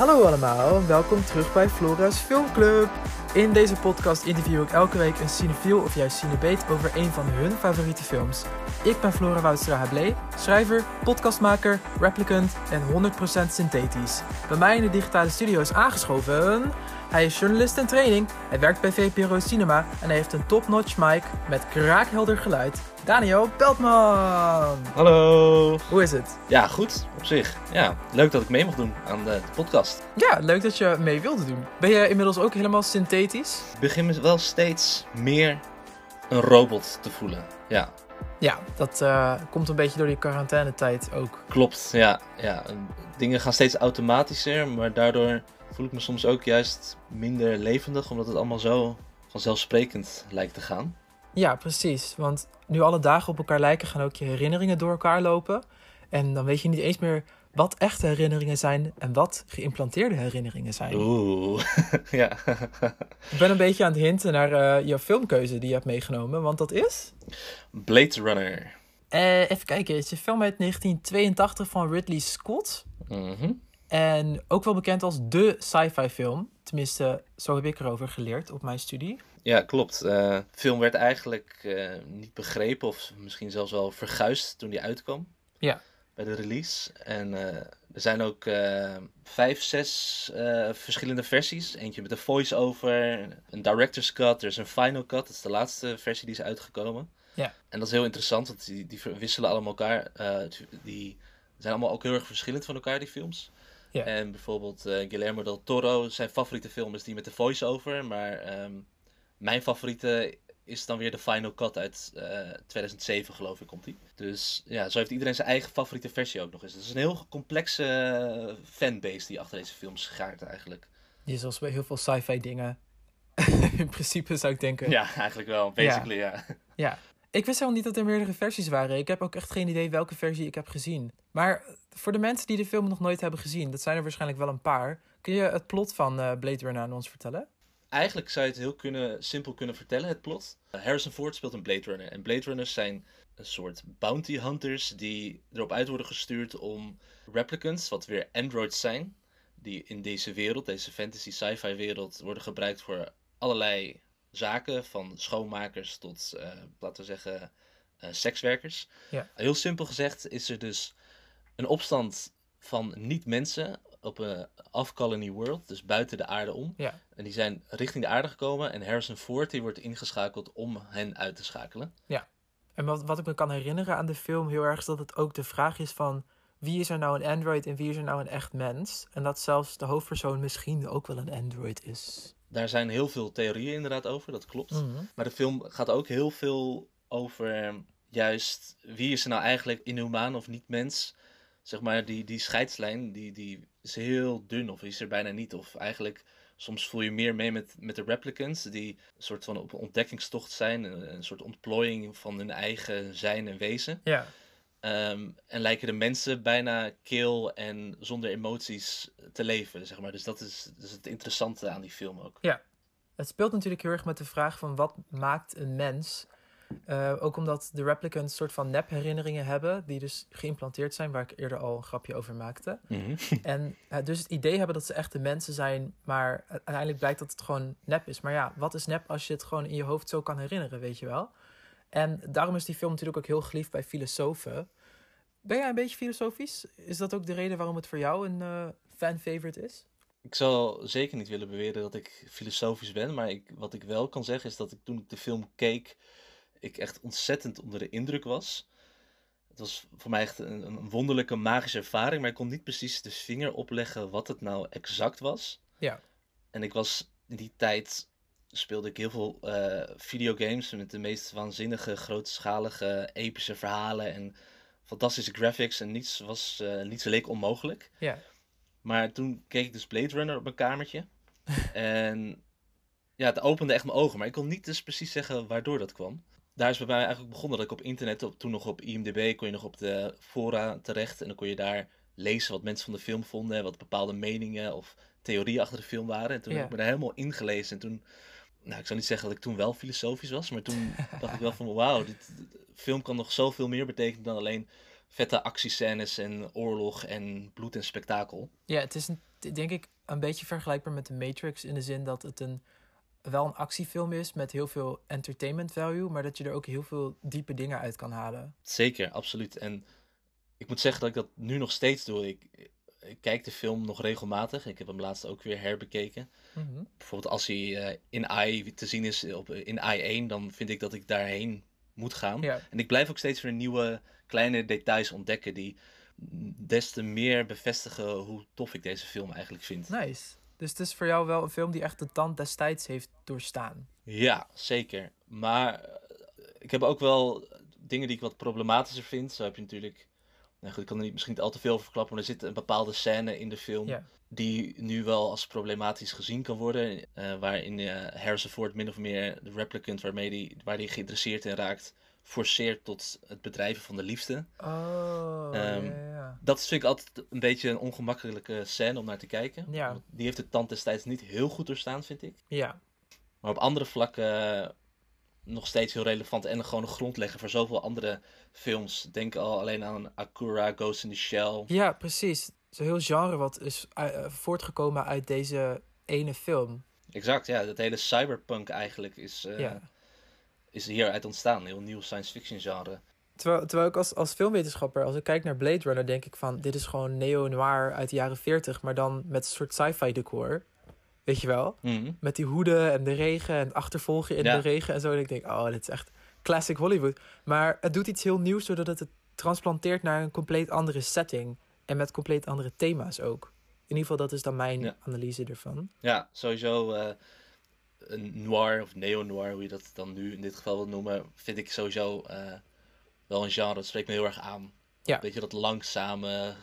Hallo allemaal welkom terug bij Flora's Filmclub. In deze podcast interview ik elke week een cinefiel of juist cinebeet over een van hun favoriete films. Ik ben Flora Woudstra Hablé, schrijver, podcastmaker, replicant en 100% synthetisch. Bij mij in de digitale studio is aangeschoven... Hij is journalist in training, hij werkt bij VPRO Cinema en hij heeft een top-notch mic met kraakhelder geluid. Daniel Beltman! Hallo. Hoe is het? Ja, goed op zich. Ja, leuk dat ik mee mag doen aan de, de podcast. Ja, leuk dat je mee wilde doen. Ben je inmiddels ook helemaal synthetisch? Ik begin me wel steeds meer een robot te voelen. Ja, Ja, dat eh, komt een beetje door die quarantainetijd ook. klopt. Ja, ja. Dingen gaan steeds automatischer, maar daardoor voel ik me soms ook juist minder levendig, omdat het allemaal zo vanzelfsprekend lijkt te gaan. Ja, precies. Want nu alle dagen op elkaar lijken, gaan ook je herinneringen door elkaar lopen. En dan weet je niet eens meer wat echte herinneringen zijn en wat geïmplanteerde herinneringen zijn. Oeh, ja. Ik ben een beetje aan het hinten naar eh jouw filmkeuze die je hebt meegenomen, want dat is... Blade Runner. Eh, even kijken, het is een film uit 1982 van Ridley Scott. Mhm. En ook wel bekend als de sci-fi film. Tenminste, zo heb ik erover geleerd op mijn studie. Ja, klopt. Eh, de film werd eigenlijk niet begrepen of misschien zelfs wel verguisd toen die uitkwam. Ja. Bij de release. En eh, er zijn ook eh, vijf, zes eh, verschillende versies. Eentje met een voice-over, een director's cut, er is een final cut. Dat is de laatste versie die is uitgekomen. Ja. En dat is heel interessant, want die, die wisselen allemaal elkaar. die zijn allemaal ook heel erg verschillend van elkaar, die films. Ja. En bijvoorbeeld eh, Guillermo del Toro, zijn favoriete film is die met de voice-over. Maar ehm, mijn favoriete is dan weer de Final Cut uit eh, 2007, geloof ik, komt die. Dus ja, zo heeft iedereen zijn eigen favoriete versie ook nog eens. Het is een heel complexe eh, fanbase die achter deze films schaart eigenlijk. Die is zoals bij heel veel sci-fi dingen. In principe zou ik denken. Ja, eigenlijk wel. Basically, ja. Ja. Ik wist helemaal niet dat er meerdere versies waren. Ik heb ook echt geen idee welke versie ik heb gezien. Maar voor de mensen die de film nog nooit hebben gezien, dat zijn er waarschijnlijk wel een paar. Kun je het plot van eh, Blade Runner aan ons vertellen? Eigenlijk zou je het heel kunnen, simpel kunnen vertellen, het plot. Harrison Ford speelt een Blade Runner. En Blade Runners zijn een soort bounty hunters die erop uit worden gestuurd om replicants, wat weer androids zijn, die in deze wereld, deze fantasy sci-fi wereld, worden gebruikt voor allerlei zaken, van schoonmakers tot, eh, laten we zeggen, eh, sekswerkers. Ja. Heel simpel gezegd is er dus een opstand van niet-mensen op een off-colony world, dus buiten de aarde om. Ja. En die zijn richting de aarde gekomen en Harrison Ford die wordt ingeschakeld om hen uit te schakelen. En wat, wat ik me kan herinneren aan de film heel erg is dat het ook de vraag is van wie is er nou een android en wie is er nou een echt mens? En dat zelfs de hoofdpersoon misschien ook wel een android is. Daar zijn heel veel theorieën inderdaad over, dat klopt. Mhm. Maar de film gaat ook heel veel over juist wie is er nou eigenlijk inhumaan of niet mens. Zeg maar, die, die scheidslijn die, die is heel dun of is er bijna niet. Of eigenlijk, soms voel je meer mee met, met de replicants die een soort van op ontdekkingstocht zijn. Een, een soort ontplooiing van hun eigen zijn en wezen. Ja. Ehm, en lijken de mensen bijna kil en zonder emoties te leven, zeg maar. Dus dat is, dat is het interessante aan die film ook. Het speelt natuurlijk heel erg met de vraag van wat maakt een mens? Eh, ook omdat de replicants een soort van nep-herinneringen hebben, die dus geïmplanteerd zijn, waar ik eerder al een grapje over maakte. En eh, dus het idee hebben dat ze echte mensen zijn, maar uiteindelijk blijkt dat het gewoon nep is. Maar ja, wat is nep als je het gewoon in je hoofd zo kan herinneren, weet je wel? En daarom is die film natuurlijk ook heel geliefd bij filosofen. Ben jij een beetje filosofisch? Is dat ook de reden waarom het voor jou een eh fan-favorite is? Ik zal zeker niet willen beweren dat ik filosofisch ben, maar ik, wat ik wel kan zeggen is dat ik toen ik de film keek, ik echt ontzettend onder de indruk was. Het was voor mij echt een, een wonderlijke magische ervaring, maar ik kon niet precies de vinger opleggen wat het nou exact was. Ja. En ik was in die tijd speelde ik heel veel eh, videogames met de meest waanzinnige, grootschalige, epische verhalen en fantastische graphics en niets was, eh, niets leek onmogelijk. Ja. Maar toen keek ik dus Blade Runner op mijn kamertje. en ja, het opende echt mijn ogen. Maar ik kon niet dus precies zeggen waardoor dat kwam. Daar is bij mij eigenlijk begonnen dat ik op internet, op, toen nog op IMDb, kon je nog op de fora terecht. En dan kon je daar lezen wat mensen van de film vonden. En wat bepaalde meningen of theorieën achter de film waren. En toen heb ik me daar helemaal ingelezen. En toen, nou ik zou niet zeggen dat ik toen wel filosofisch was. Maar toen dacht ik wel van wauw, dit, dit- film kan nog zoveel meer betekenen dan alleen vette actiescènes en oorlog en bloed en spektakel. Ja, het is een denk ik een beetje vergelijkbaar met de Matrix in de zin dat het een wel een actiefilm is met heel veel entertainment value, maar dat je er ook heel veel diepe dingen uit kan halen. Zeker, absoluut. En ik moet zeggen dat ik dat nu nog steeds doe. Ik, ik kijk de film nog regelmatig. Ik heb hem laatst ook weer herbekeken. Mhm. Bijvoorbeeld als hij uh, in AI te zien is op, in i1, dan vind ik dat ik daarheen moet gaan. Ja. En ik blijf ook steeds weer nieuwe kleine details ontdekken die des te meer bevestigen hoe tof ik deze film eigenlijk vind. Nice. Dus het is voor jou wel een film die echt de tand destijds heeft doorstaan. Ja, zeker. Maar eh, ik heb ook wel dingen die ik wat problematischer vind. Zo heb je natuurlijk. Nou goed, ik kan er niet, misschien niet al te veel over verklappen, maar er zit een bepaalde scène in de film die nu wel als problematisch gezien kan worden. eh, waarin eh Harrison Ford min of meer de replicant waarmee die, waar hij geïnteresseerd in raakt, forceert tot het bedrijven van de liefde. Oh, ja, ja, ja. Dat vind ik altijd een beetje een ongemakkelijke scène om naar te kijken. Ja. Die heeft de tand destijds niet heel goed doorstaan, vind ik. Ja, Maar op andere vlakken eh, nog steeds heel relevant en gewoon een grondlegger voor zoveel andere films. Denk al alleen aan Akura, Ghost in the Shell. ja precies. Zo'n heel genre wat is eh, voortgekomen uit deze ene film. Exact, ja. Dat hele cyberpunk eigenlijk is, eh, Ja. Is hieruit ontstaan. Een heel nieuw science fiction genre. Terwijl, terwijl ik als, als filmwetenschapper, als ik kijk naar Blade Runner, denk ik van, dit is gewoon neo-noir uit de jaren 40, maar dan met een soort sci-fi decor. Weet je wel? Mhm. Met die hoeden en de regen en het achtervolgen in Ja. de regen en zo. En ik denk, oh, dit is echt classic Hollywood. Maar het doet iets heel nieuws, doordat het het transplanteert naar een compleet andere setting. En met compleet andere thema's ook. In ieder geval, dat is dan mijn Ja. analyse ervan. Ja, sowieso eh, een noir of neo-noir, hoe je dat dan nu in dit geval wil noemen, vind ik sowieso eh, wel een genre. Dat spreekt me heel erg aan. Ja. Weet je, dat langzame,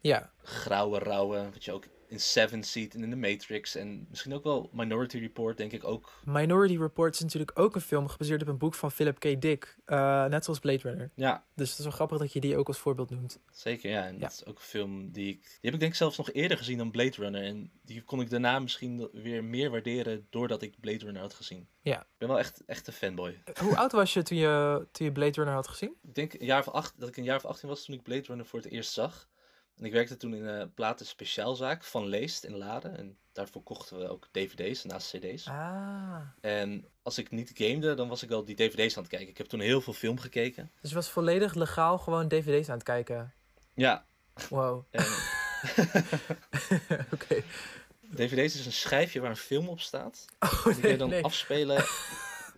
Ja, grauwe, rauwe, wat je ook in Seven ziet en in The Matrix en misschien ook wel Minority Report, denk ik ook. Minority Report is natuurlijk ook een film gebaseerd op een boek van Philip K. Dick. eh, net zoals Blade Runner. Ja, Dus het is wel grappig dat je die ook als voorbeeld noemt. zeker. Ja, en Ja. dat is ook een film die ik. Die heb ik denk ik zelfs nog eerder gezien dan Blade Runner. En die kon ik daarna misschien weer meer waarderen doordat ik Blade Runner had gezien. Ja. Ik ben wel echt, echt een fanboy. Hoe oud was je toen, je toen je Blade Runner had gezien? Ik denk een jaar of acht, dat ik een jaar of 18 was toen ik Blade Runner voor het eerst zag. En ik werkte toen in een platen speciaalzaak van Leest in Laren. En daarvoor kochten we ook dvd's naast cd's. Ah. En als ik niet gamede, dan was ik wel die dvd's aan het kijken. Ik heb toen heel veel film gekeken. Dus je was volledig legaal gewoon dvd's aan het kijken. Ja, Wow. en Oké. dvd's is een schijfje waar een film op staat. Oh, Die kun je dan nee. afspelen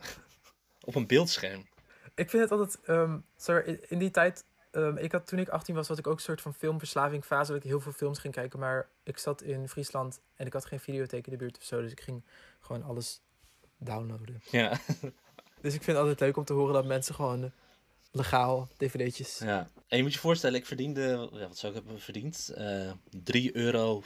op een beeldscherm. Ik vind het altijd... ehm, sorry, in die tijd... ehm, ik had, toen ik 18 was, had ik ook een soort van filmverslaving fase. Dat ik heel veel films ging kijken. Maar ik zat in Friesland en ik had geen videotheek in de buurt of zo. Dus ik ging gewoon alles downloaden. Ja. Dus ik vind het altijd leuk om te horen dat mensen gewoon legaal dvd'tjes... ja. En je moet je voorstellen, ik verdiende, ja, wat zou ik hebben verdiend? Eh 3,25 euro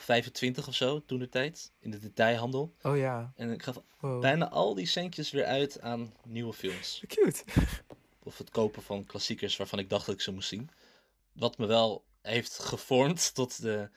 of zo toen de tijd in de detailhandel. Oh ja. En ik gaf Wow. bijna al die centjes weer uit aan nieuwe films. Cute. Of het kopen van klassiekers waarvan ik dacht dat ik ze moest zien. Wat me wel heeft gevormd tot de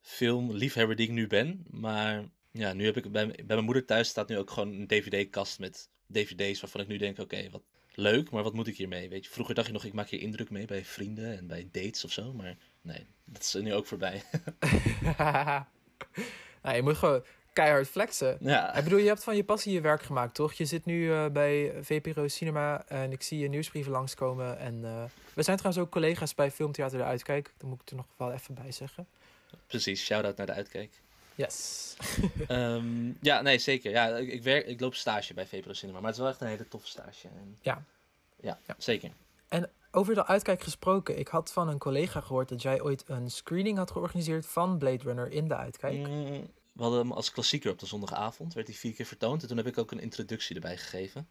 filmliefhebber die ik nu ben. Maar ja, nu heb ik bij, bij mijn moeder thuis staat nu ook gewoon een dvd-kast met dvd's waarvan ik nu denk, oké, wat leuk, maar wat moet ik hiermee? Weet je, vroeger dacht je nog, ik maak hier indruk mee bij vrienden en bij dates of zo. Maar nee, dat is nu ook voorbij. nou, je moet gewoon keihard flexen. ja, Ik bedoel, je hebt van je passie je werk gemaakt, toch? Je zit nu eh, bij VPRO Cinema en ik zie je nieuwsbrieven langskomen. En eh, we zijn trouwens ook collega's bij Filmtheater de Uitkijk. Dat moet ik er nog wel even bij zeggen. precies. Shout-out naar de uitkijk. Yes. Ehm, ja, nee, zeker. Ja, ik, werk, ik loop stage bij VPRO Cinema, maar het is wel echt een hele toffe stage. En, Ja. ja. Ja. zeker. Over de Uitkijk gesproken. Ik had van een collega gehoord dat jij ooit een screening had georganiseerd van Blade Runner in de Uitkijk. Mm, we hadden hem als klassieker op de zondagavond, werd hij vier keer vertoond. En toen heb ik ook een introductie erbij gegeven.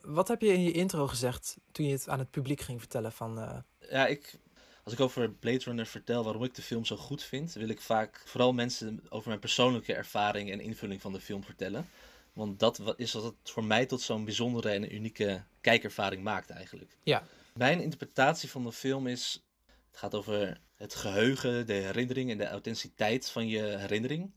Wat heb je in je intro gezegd toen je het aan het publiek ging vertellen van... eh, Ja, ik, als ik over Blade Runner vertel waarom ik de film zo goed vind, wil ik vaak vooral mensen over mijn persoonlijke ervaring en invulling van de film vertellen. Want dat is wat het voor mij tot zo'n bijzondere en unieke kijkervaring maakt eigenlijk. Ja. Mijn interpretatie van de film is, het gaat over het geheugen, de herinnering en de authenticiteit van je herinnering.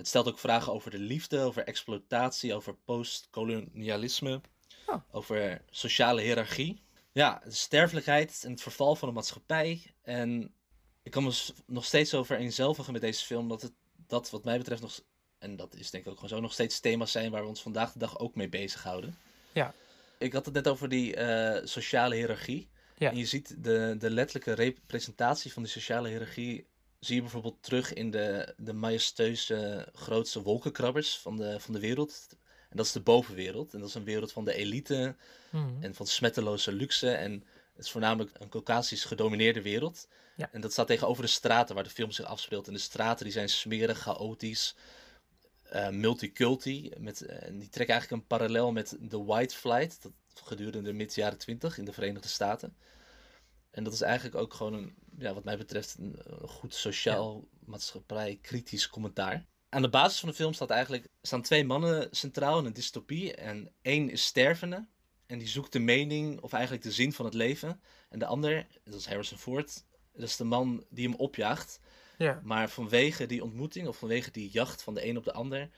Het stelt ook vragen over de liefde, over exploitatie, over postkolonialisme, Oh. over sociale hiërarchie. Ja, de sterfelijkheid en het verval van de maatschappij. En ik kan me nog steeds zo vereenzelvigen met deze film dat het dat wat mij betreft nog, en dat is denk ik ook gewoon zo, nog steeds thema's zijn waar we ons vandaag de dag ook mee bezighouden. Ja. Ik had het net over die eh, sociale hiërarchie. Ja. En je ziet de, de letterlijke representatie van die sociale hiërarchie zie je bijvoorbeeld terug in de, de majestueuze grootste wolkenkrabbers van de, van de wereld. En dat is de bovenwereld. En dat is een wereld van de elite Mhm. en van smetteloze luxe. En het is voornamelijk een Caucasisch gedomineerde wereld. Ja. En dat staat tegenover de straten waar de film zich afspeelt. En de straten die zijn smerig, chaotisch, eh multiculti. Met, eh, en die trekken eigenlijk een parallel met de White Flight. Dat gedurende de mid jaren twintig in de Verenigde Staten. En dat is eigenlijk ook gewoon een, ja, wat mij betreft, een, goed sociaal maatschappij kritisch commentaar. Aan de basis van de film staat eigenlijk, staan twee mannen centraal in een dystopie. En één is stervende. En die zoekt de mening, of eigenlijk de zin van het leven. En de ander, dat is Harrison Ford, dat is de man die hem opjaagt. Ja. Maar vanwege die ontmoeting, of vanwege die jacht van de een op de ander,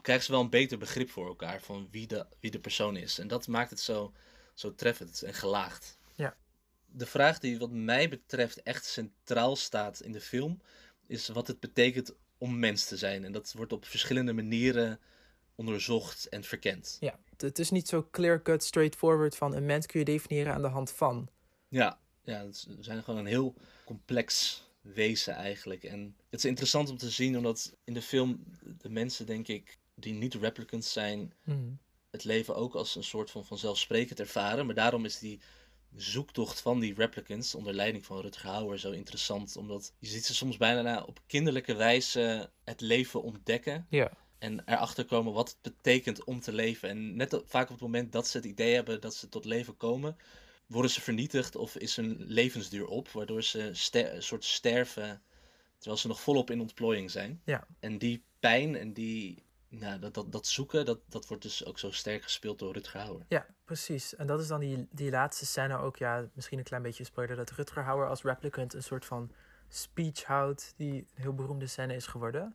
krijgen ze wel een beter begrip voor elkaar van wie de, wie de persoon is. En dat maakt het zo, zo treffend en gelaagd. De vraag die wat mij betreft echt centraal staat in de film, is wat het betekent om mens te zijn. En dat wordt op verschillende manieren onderzocht en verkend. ja. Het- is niet zo clear-cut, straightforward van een mens kun je definiëren aan de hand van. Ja, ja het zijn gewoon een heel complex wezen eigenlijk. En het is interessant om te zien, omdat in de film de mensen, denk ik, die niet replicants zijn, Mhm. het leven ook als een soort van vanzelfsprekend ervaren. Maar daarom is die zoektocht van die replicants onder leiding van Rutger Hauer zo interessant. Omdat je ziet ze soms bijna op kinderlijke wijze het leven ontdekken. Ja. En erachter komen wat het betekent om te leven. En net vaak op het moment dat ze het idee hebben dat ze tot leven komen, worden ze vernietigd of is hun levensduur op. Waardoor ze een soort sterven terwijl ze nog volop in ontplooiing zijn. Ja. En die pijn en die, nou, dat, dat, dat zoeken, dat, dat wordt dus ook zo sterk gespeeld door Rutger Hauer. Ja, precies. En dat is dan die, die laatste scène ook, ja, misschien een klein beetje spoiler, dat Rutger Hauer als replicant een soort van speech houdt, die een heel beroemde scène is geworden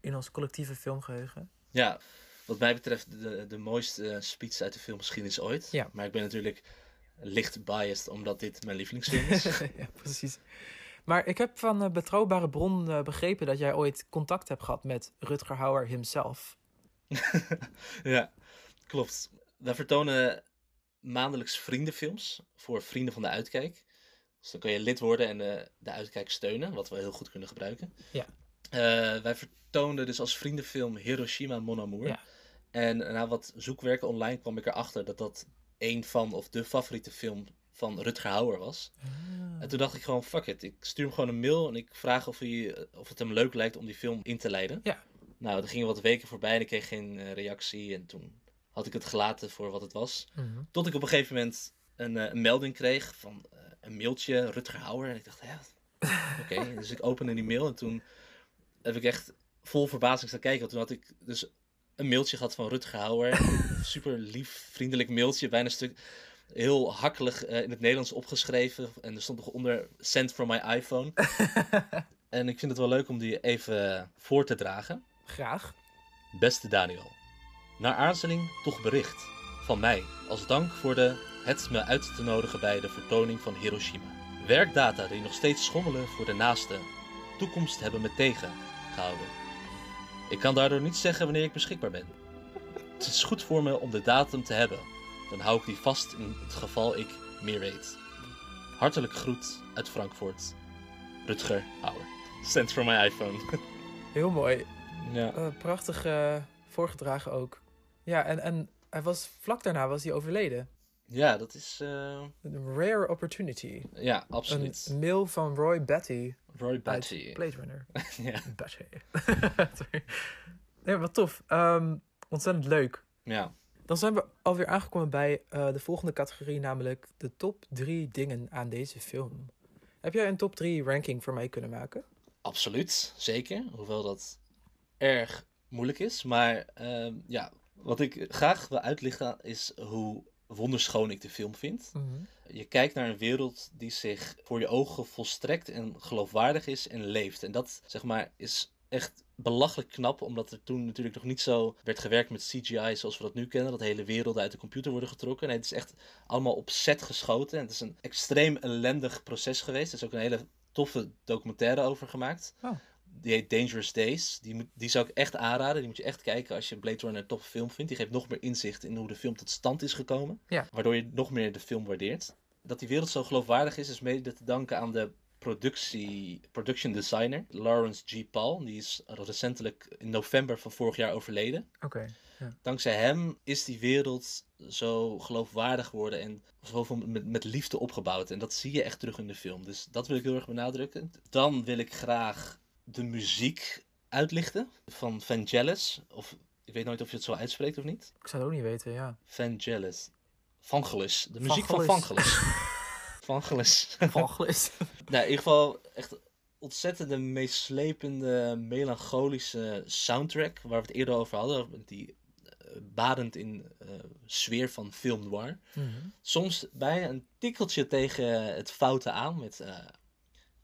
in ons collectieve filmgeheugen. Ja, wat mij betreft de, de mooiste speech uit de filmgeschiedenis ooit. Ja. Maar ik ben natuurlijk licht biased omdat dit mijn lievelingsfilm is. ja, precies. Maar ik heb van een betrouwbare bron eh, begrepen dat jij ooit contact hebt gehad met Rutger Hauer himself. ja, klopt. Wij vertonen maandelijks vriendenfilms voor vrienden van de Uitkijk. Dus dan kan je lid worden en de, de Uitkijk steunen, wat we heel goed kunnen gebruiken. Ja. Eh, wij vertoonden dus als vriendenfilm Hiroshima Mon Amour. Ja. En na wat zoekwerken online kwam ik erachter dat dat een van, of de favoriete film van Rutger Hauer was. En toen dacht ik gewoon, fuck it. Ik stuur hem gewoon een mail en ik vraag of, hij, of het hem leuk lijkt om die film in te leiden. Ja. Nou, er gingen wat weken voorbij en ik kreeg geen eh, reactie. En toen had ik het gelaten voor wat het was. Mhm. Tot ik op een gegeven moment een, eh, een melding kreeg van eh, een mailtje, Rutger Hauer. En ik dacht, ja, oké. dus ik opende die mail en toen heb ik echt vol verbazing staan kijken. Want toen had ik dus een mailtje gehad van Rutger Hauer. Super lief, vriendelijk mailtje. Bijna een stuk heel hakkelig eh, in het Nederlands opgeschreven. En er stond nog onder, send from my iPhone. en ik vind het wel leuk om die even voor te dragen. Graag. Beste Daniel, naar aarzeling toch bericht. Van mij, als dank voor de het me uit te nodigen bij de vertoning van Hiroshima. Werkdata die nog steeds schommelen voor de naaste toekomst hebben me tegengehouden. Ik kan daardoor niet zeggen wanneer ik beschikbaar ben. Het is goed voor me om de datum te hebben. Dan hou ik die vast in het geval ik meer weet. Hartelijk groet uit Frankfurt. Rutger Hauer. Sent from my iPhone. Heel mooi. ja. Eh, prachtig eh, voorgedragen ook. Ja, en, en hij was, vlak daarna was hij overleden. ja, dat is... eh, Een rare opportunity. Ja, absoluut. Een mail van Roy Batty Roy Batty. Blade Runner. Ja. Batty. Nee, wat tof. Ehm, ontzettend leuk. ja. Dan zijn we alweer aangekomen bij eh, de volgende categorie, namelijk de top drie dingen aan deze film. Heb jij een top drie ranking voor mij kunnen maken? absoluut. Zeker. Hoewel dat erg moeilijk is. Maar ehm, ja, wat ik graag wil uitlichten is hoe wonderschoon ik de film vind. Je kijkt naar een wereld die zich voor je ogen volstrekt en geloofwaardig is en leeft. En dat, zeg maar, is echt belachelijk knap, omdat er toen natuurlijk nog niet zo werd gewerkt met CGI zoals we dat nu kennen. Dat hele werelden uit de computer worden getrokken. Nee, het is echt allemaal op set geschoten. En het is een extreem ellendig proces geweest. Het is ook een hele toffe documentaire over gemaakt. Oh. Die heet Dangerous Days. Die, moet, die zou ik echt aanraden. Die moet je echt kijken als je Blade Runner een toffe film vindt. Die geeft nog meer inzicht in hoe de film tot stand is gekomen. Ja. Waardoor je nog meer de film waardeert. Dat die wereld zo geloofwaardig is, is mede te danken aan de productie, production designer Lawrence G. Paul. Die is recentelijk in november van vorig jaar overleden. Oké. Dankzij hem is die wereld zo geloofwaardig geworden en zoveel met, met liefde opgebouwd. En dat zie je echt terug in de film. Dus dat wil ik heel erg benadrukken. Dan wil ik graag de muziek uitlichten van Vangelis. Of ik weet nooit of je het zo uitspreekt of niet. Ik zou het ook niet weten, ja. Vangelis. Vangelis. De muziek van Vangelis. Vangelis. Vangelis. Nou, in ieder geval echt ontzettende meeslepende, melancholische soundtrack. Waar we het eerder over hadden. Die eh, badend in eh, sfeer van film noir. Mhm. Soms bijna een tikkeltje tegen het foute aan. Met eh,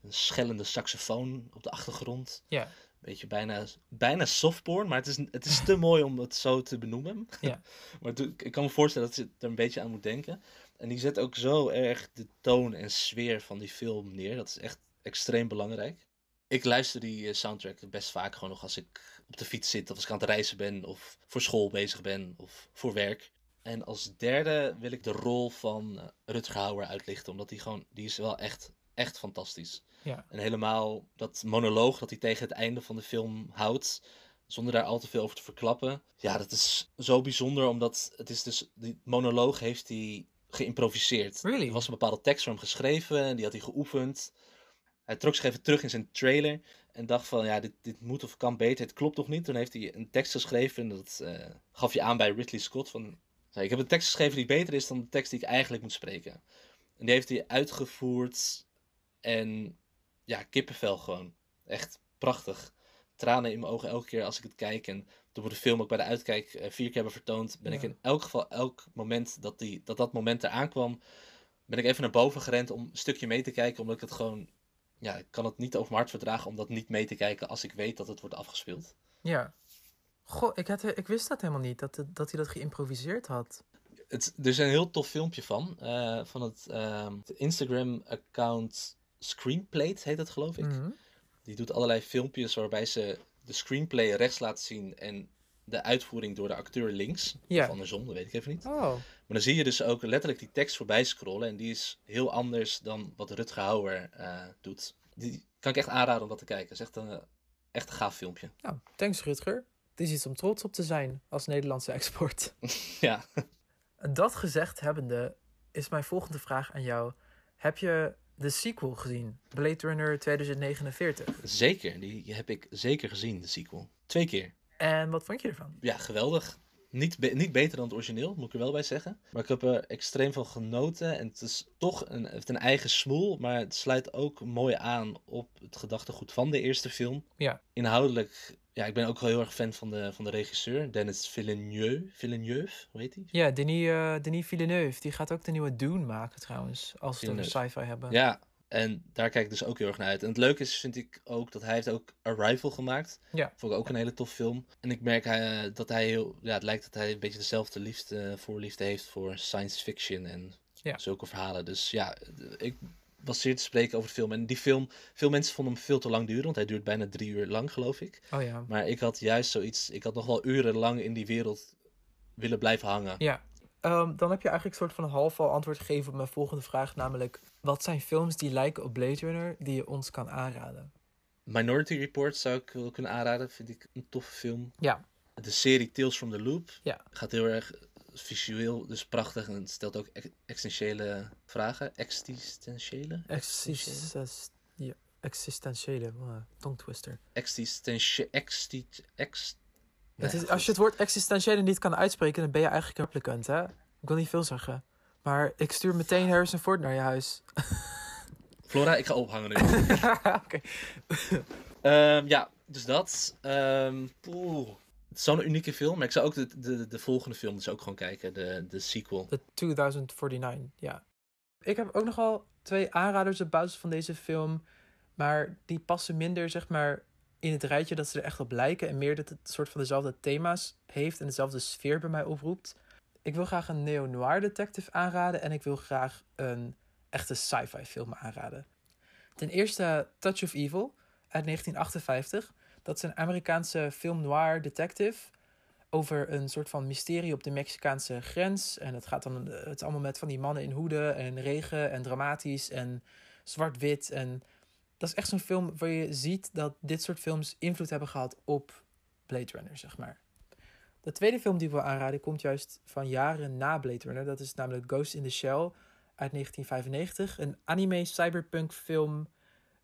een schellende saxofoon op de achtergrond. Ja. Beetje bijna, bijna softporn, maar het is, het is te mooi om het zo te benoemen. Ja. maar ik kan me voorstellen dat je er een beetje aan moet denken. En die zet ook zo erg de toon en sfeer van die film neer. Dat is echt extreem belangrijk. Ik luister die eh, soundtrack best vaak gewoon nog als ik op de fiets zit, of als ik aan het reizen ben, of voor school bezig ben, of voor werk. En als derde wil ik de rol van eh, Rutger Hauer uitlichten, omdat die gewoon, die is wel echt, echt fantastisch. Ja. En helemaal dat monoloog dat hij tegen het einde van de film houdt, zonder daar al te veel over te verklappen. Ja, dat is zo bijzonder, omdat het is dus, die monoloog heeft hij geïmproviseerd. Really? Er was een bepaalde tekst voor hem geschreven, en die had hij geoefend. Hij trok zich even terug in zijn trailer en dacht van, ja, dit, dit moet of kan beter, het klopt nog niet. Toen heeft hij een tekst geschreven en dat eh, gaf je aan bij Ridley Scott van, ik heb een tekst geschreven die beter is dan de tekst die ik eigenlijk moet spreken. En die heeft hij uitgevoerd en ja, kippenvel gewoon. Echt prachtig. Tranen in mijn ogen elke keer als ik het kijk. En toen we de film ook bij de uitkijk eh, vier keer hebben vertoond, ben ik in elk geval, elk moment dat, die, dat dat moment eraan kwam, ben ik even naar boven gerend om een stukje mee te kijken. Omdat ik het gewoon, ja, ik kan het niet over mijn hart verdragen om dat niet mee te kijken als ik weet dat het wordt afgespeeld. Ja. Goh, ik, had, ik wist dat helemaal niet, dat, dat hij dat geïmproviseerd had. Het, er is een heel tof filmpje van, eh, van het, ehm, het Instagram-account Screenplate heet het geloof ik. Mhm. Die doet allerlei filmpjes waarbij ze de screenplay rechts laat zien en de uitvoering door de acteur links. Ja. Of andersom, dat weet ik even niet. Oh, Maar dan zie je dus ook letterlijk die tekst voorbij scrollen. En die is heel anders dan wat Rutger Hauer eh, doet. Die kan ik echt aanraden om dat te kijken. Het is echt een, echt een gaaf filmpje. nou, thanks Rutger. Het is iets om trots op te zijn als Nederlandse export. ja. Dat gezegd hebbende, is mijn volgende vraag aan jou. Heb je de sequel gezien? Blade Runner 2049. Zeker, die heb ik zeker gezien, de sequel. Twee keer. En wat vond je ervan? Ja, geweldig. Niet, be- niet beter dan het origineel, moet ik er wel bij zeggen. Maar ik heb er extreem van genoten. En het is toch een, het heeft een eigen smoel. Maar het sluit ook mooi aan op het gedachtegoed van de eerste film. Ja. Inhoudelijk, ja, ik ben ook wel heel erg fan van de, van de regisseur. Dennis Villeneuve. Villeneuve, hoe heet hij? Ja, Denis, eh, Denis Villeneuve, die gaat ook de nieuwe Dune maken trouwens. Als we het over sci-fi hebben. Ja, en daar kijk ik dus ook heel erg naar uit. En het leuke is, vind ik ook, dat hij heeft ook Arrival gemaakt. Ja. Vond ik ook een hele tof film. En ik merk eh, dat hij heel, ja, het lijkt dat hij een beetje dezelfde liefde, voorliefde heeft voor science fiction en Ja. zulke verhalen. Dus ja, ik was zeer te spreken over de film. En die film, veel mensen vonden hem veel te lang duren, want hij duurt bijna drie uur lang, geloof ik. Oh ja. Maar ik had juist zoiets, ik had nog wel urenlang in die wereld willen blijven hangen. Ja. Ehm, dan heb je eigenlijk een soort van half al antwoord gegeven op mijn volgende vraag. Namelijk, wat zijn films die lijken op Blade Runner die je ons kan aanraden? Minority Report zou ik wel kunnen aanraden, vind ik een toffe film. Ja. De serie Tales from the Loop Ja. gaat heel erg visueel, dus prachtig. En het stelt ook ex- existentiële vragen. Existentiële? Exist ja, existentiële, tongtwister. Existentiële. Exti ex Het Nee, is, als je het woord existentiële niet kan uitspreken, dan ben je eigenlijk een replicant, hè? Ik wil niet veel zeggen. Maar ik stuur meteen Harrison Ford naar je huis. Flora, ik ga ophangen nu. Oké. Ehm, ja, dus dat. Poeh. Het is zo'n unieke film. Maar ik zou ook de, de, de volgende film dus ook gewoon kijken. De, de sequel. De 2049, ja. Ik heb ook nogal twee aanraders op basis van deze film. Maar die passen minder, zeg maar, in het rijtje dat ze er echt op lijken. En meer dat het soort van dezelfde thema's heeft en dezelfde sfeer bij mij oproept. Ik wil graag een neo-noir detective aanraden. En ik wil graag een echte sci-fi film aanraden. Ten eerste Touch of Evil uit 1958. Dat is een Amerikaanse film noir detective over een soort van mysterie op de Mexicaanse grens. En het gaat dan, het is allemaal met van die mannen in hoeden en regen en dramatisch en zwart-wit. En dat is echt zo'n film waar je ziet dat dit soort films invloed hebben gehad op Blade Runner, zeg maar. De tweede film die we aanraden komt juist van jaren na Blade Runner. Dat is namelijk Ghost in the Shell uit 1995. Een anime cyberpunk film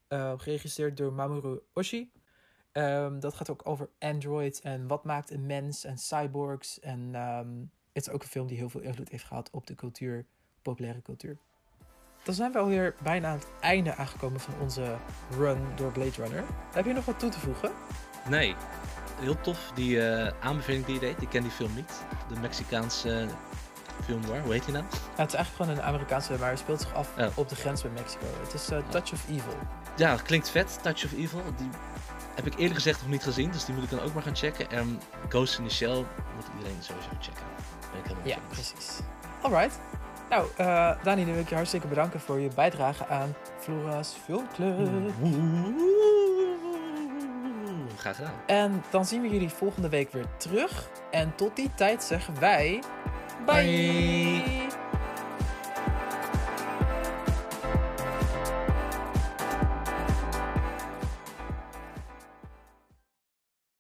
uh, geregisseerd door Mamoru Oshii. Um, dat gaat ook over androids en wat maakt een mens en cyborgs. En um, het is ook een film die heel veel invloed heeft gehad op de cultuur, populaire cultuur. Dan zijn we alweer bijna aan het einde aangekomen van onze run door Blade Runner. Heb je nog wat toe te voegen? Nee. Heel tof, die uh, aanbeveling die je deed. Ik ken die film niet. De Mexicaanse film waar. Hoe heet die nou? Het is eigenlijk gewoon een Amerikaanse, maar het speelt zich af oh. op de grens met Mexico. Het is uh, Touch of Evil. Ja, klinkt vet. Touch of Evil. Die heb ik eerlijk gezegd nog niet gezien, dus die moet ik dan ook maar gaan checken. En Ghost in the Shell moet iedereen sowieso checken. Ben ik helemaal ja, precies. Alright. Nou, uh, Dani, dan wil ik je hartstikke bedanken voor je bijdrage aan Flora's Filmclub. Graag gedaan. En dan zien we jullie volgende week weer terug. En tot die tijd zeggen wij... bye.